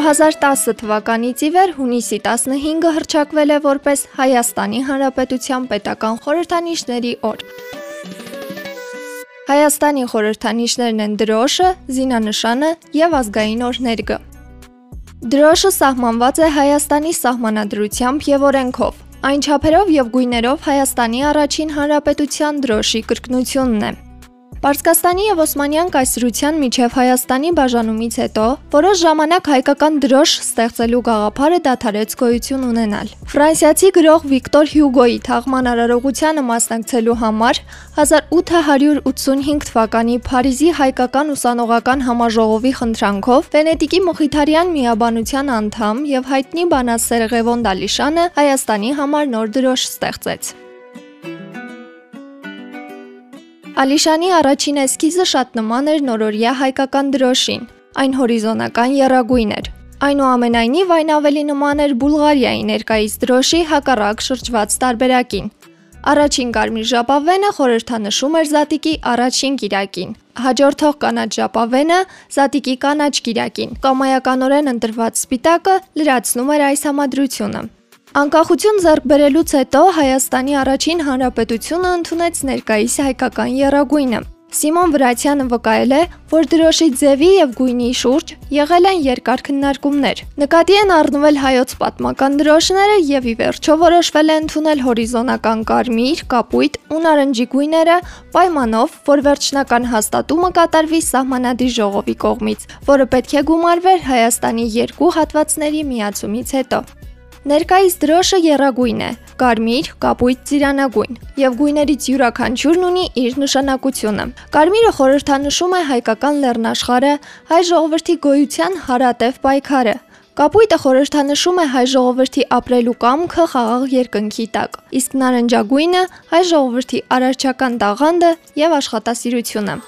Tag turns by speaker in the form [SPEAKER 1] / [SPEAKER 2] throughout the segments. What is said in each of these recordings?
[SPEAKER 1] 2010 թվականից ի վեր հունիսի 15-ը հրճակվել է որպես Հայաստանի Հանրապետության պետական խորհրդանիշների օր։ Հայաստանի խորհրդանիշներն են դրոշը, զինանշանը եւ ազգային օրհներգը։ Դրոշը սահմանված է Հայաստանի սահմանադրությամբ եւ օրենքով։ Այն չափերով եւ գույներով Հայաստանի առաջին հանրապետության դրոշի կրկնությունն է։ Պարսկաստանի եւ Օսմանյան կայսրության միջև Հայաստանի բաժանումից հետո որոշ ժամանակ հայկական դրոշ ստեղծելու գաղափարը դադարեց գոյություն ունենալ։ Ֆրանսիացի գրող Վիկտոր Հյուգոյի թաղման արարողությանը մասնակցելու համար 1885 թվականի Փարիզի հայկական ուսանողական համաժողովի խնդրանքով Վենետիկի Մխիթարյան միաբանության անդամ եւ հայտնի բանասեր Ղևոն Դալիշանը Հայաստանի համար նոր դրոշ ստեղծեց։ Ալիշանի առաջին էսքիզը շատ նման էր նորորյա հայկական դրոշին։ Այն հորիզոնական երագույն էր։ Այնուամենայնիվ այն ավելի նման էր Բուլղարիայի ներկայիս դրոշի հակառակ շրջված տարբերակին։ Առաջին կարմիր ժապավենը խորհրդանշում էր Զատիկի առաջին գիրակին։ Հաջորդող կանաչ ժապավենը Զատիկի կանաչ գիրակին։ Կամայականորեն ընտրված սպիտակը լրացնում էր այս համադրությունը։ Անկախություն ձեռք բերելուց հետո Հայաստանի առաջին հանրապետությունը ընդունեց ներկայիս հայկական երագույնը։ Սիմոն Վրացյանը վկայել է, որ դրոշի ձևի եւ գույնի շուրջ եղել են երկար քննարկումներ։ Նկատի են առնվել հայոց պատմական դրոշները եւ ի վերջո որոշվել է ընդունել հորիզոնական կարմիր, կապույտ ու նարնջի գույները պայմանով, որ վերջնական հաստատումը կատարվի սահմանադիր ժողովի կողմից, որը պետք է գումարվեր Հայաստանի երկու հատվածների միացումից հետո։ Ներկայիս դրոշը երագույն է, կարմիր, կապույտ ծիրանագույն, եւ գույներից յուրաքանչյուրն ունի իր նշանակությունը։ Կարմիրը խորհրդանշում է հայկական լեռնաշխարը, հայ ժողովրդի գոյության հարատև պայքարը։ Կապույտը խորհրդանշում է հայ ժողովրդի ապրելու կամքը խաղաղ երկնքի տակ, իսկ նարնջագույնը հայ ժողովրդի արարչական տաղանդը եւ աշխատասիրությունը։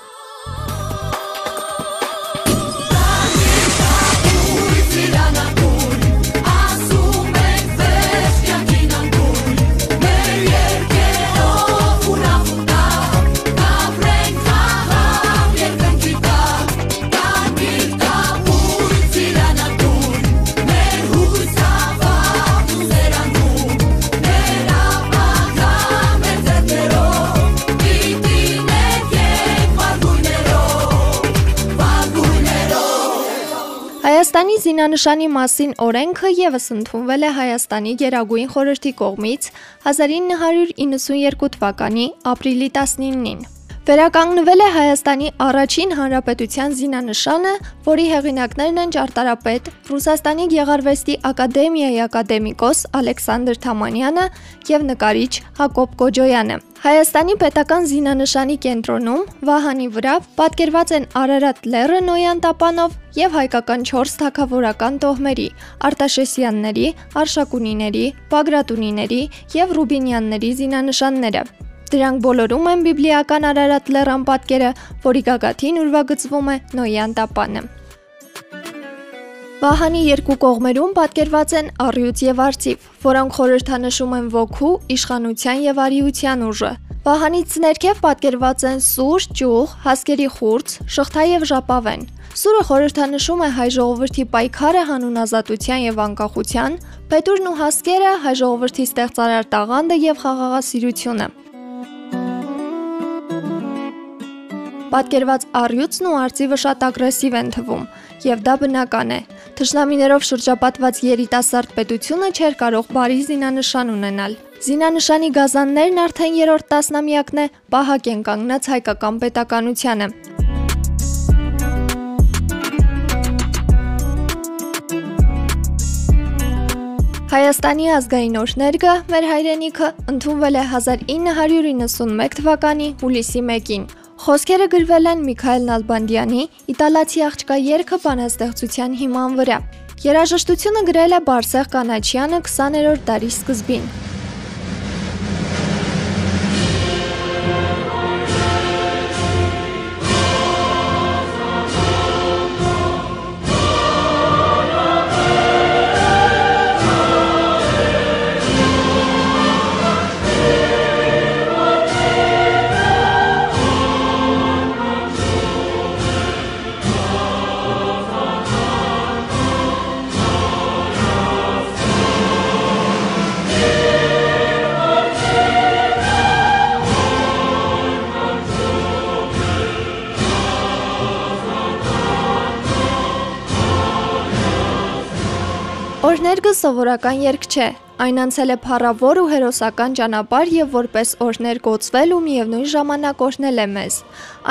[SPEAKER 1] Հայաստանի զինանշանի մասին օրենքը եւս ընդունվել է Հայաստանի Գերագույն խորհրդի կողմից 1992 թվականի ապրիլի 19-ին։ Վերականգնվել է Հայաստանի առաջին հանրապետության զինանշանը, որի հեղինակներն են ճարտարապետ, Ռուսաստանի Գեղարվեստի ակադեմիայի ակադեմիկոս Ալեքսանդր Թամանյանը եւ նկարիչ Հակոբ Կոջոյանը։ Հայաստանի պետական զինանշանի կենտրոնում Վահանի վրա պատկերված են Արարատ լեռը Նոյան տապանով եւ հայկական 4 թակավորական տոհմերի՝ Արտաշեսյանների, Արշակունիների, Բագրատունիների եւ Ռուբինյանների զինանշանները։ Դրանք բոլորում են բիբլիական Արարատ լեռան պատկերը, որի գագաթին ուրվագծվում է Նոյան տապանը։ Վահանի երկու կողմերում պատկերված են առյուծ եւ արծիվ, որոնք խորհրդանշում են ոգու, իշխանության եւ արիության ուժը։ Վահանից ներքև պատկերված են սուր, ճյուղ, հասկերի խուրձ, շղթա եւ ժապավեն։ Սուրը խորհրդանշում է հայ ժողովրդի պայքարը հանուն ազատության եւ անկախության, Պետուրն ու հասկերը հայ ժողովրդի ստեղծարար տաղանդը եւ խաղաղասիրությունը։ Պատկերված առյուծն ու արծիվը շատ ագրեսիվ են թվում, եւ դա բնական է։ Թշնամիներով շրջապատված երիտասարդ պետությունը չէր կարող բարի զինանշան ունենալ։ Զինանշանի գազաններն արդեն երրորդ տասնամյակն է պահակ են կանգնած հայկական պետականությանը։ Հայաստանի ազգային օրհներգը մեր հայրենիքը ընդունվել է 1991 թվականի հուլիսի 1-ին։ Խոսքերը գրվել են Միքայել Նալբանդյանի Իտալացի աղջկա երգը բանաստեղծության հիման վրա։ Երաժշտությունը գրել է Բարսեղ Կանաչյանը 20-րդ դարի սկզբին։ Էներգը սովորական երգ չէ։ Այն անցել է փառավոր ու հերոսական ճանապարհ եւ որպես օրհներ գոցվել ու միևնույն ժամանակ օրհնել է մեզ։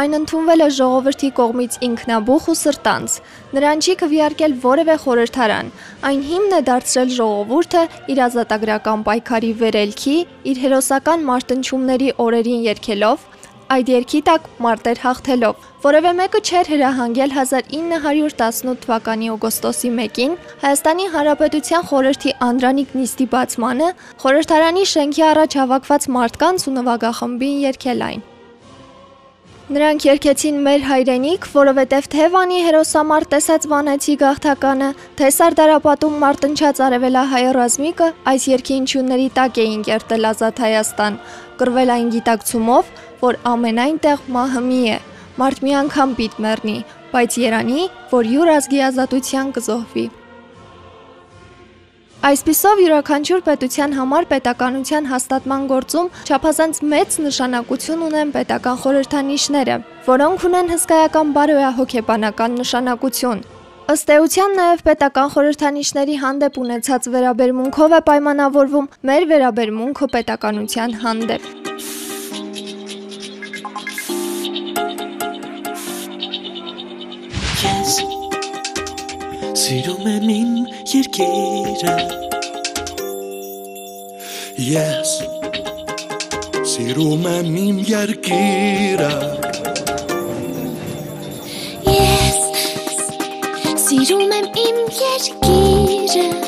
[SPEAKER 1] Այն ընդունվել է ժողովրդի կողմից ինքնաբուխ ու սրտանց։ Նրան չի քվեարկել որևէ խորհրդարան։ Այն հիմն է դարձրել ժողովուրդը իր ազատագրական պայքարի վերելքի, իր հերոսական մարտնչումների օրերին երգելով այդ երկի տակ մարտեր հաղթելով։ Որևէ մեկը չէր հրահանգել 1918 թվականի օգոստոսի 1-ին Հայաստանի Հանրապետության խորհրդի Անդրանիկ նիստի բացմանը խորհրդարանի շենքի առաջ հավաքված մարդկանց ու նվագախմբին երգել այն։ Նրանք երկեցին մեր հայրենիք, որովհետև թե Վանի հերոսամարտ տեսած Վանեցի գաղթականը, թե Սարդարապատում մարտնչած արևելահայ ռազմիկը այս երկի ինչունների տակ էին կերտել ազատ Հայաստան, կրվել այն գիտակցումով, որ ամենայն տեղ մահմի է, մարդ մի անգամ պիտ մեռնի, բայց Երանի, որ յուր ազգի ազատության կզոհվի։ Այսպիսով յուրաքանչյուր պետության համար պետականության հաստատման գործում չափազանց մեծ նշանակություն ունեն պետական խորհրդանիշները, որոնք ունեն հսկայական բարոյահոգեբանական նշանակություն։ Ըստ էության նաև պետական խորհրդանիշների հանդեպ ունեցած վերաբերմունքով է պայմանավորվում մեր վերաբերմունքը պետականության հանդեպ։
[SPEAKER 2] Սիրում եմ իմ երկիրը Ես Սիրում եմ իմ երկիրը
[SPEAKER 3] Ես սիրում եմ իմ երկիրը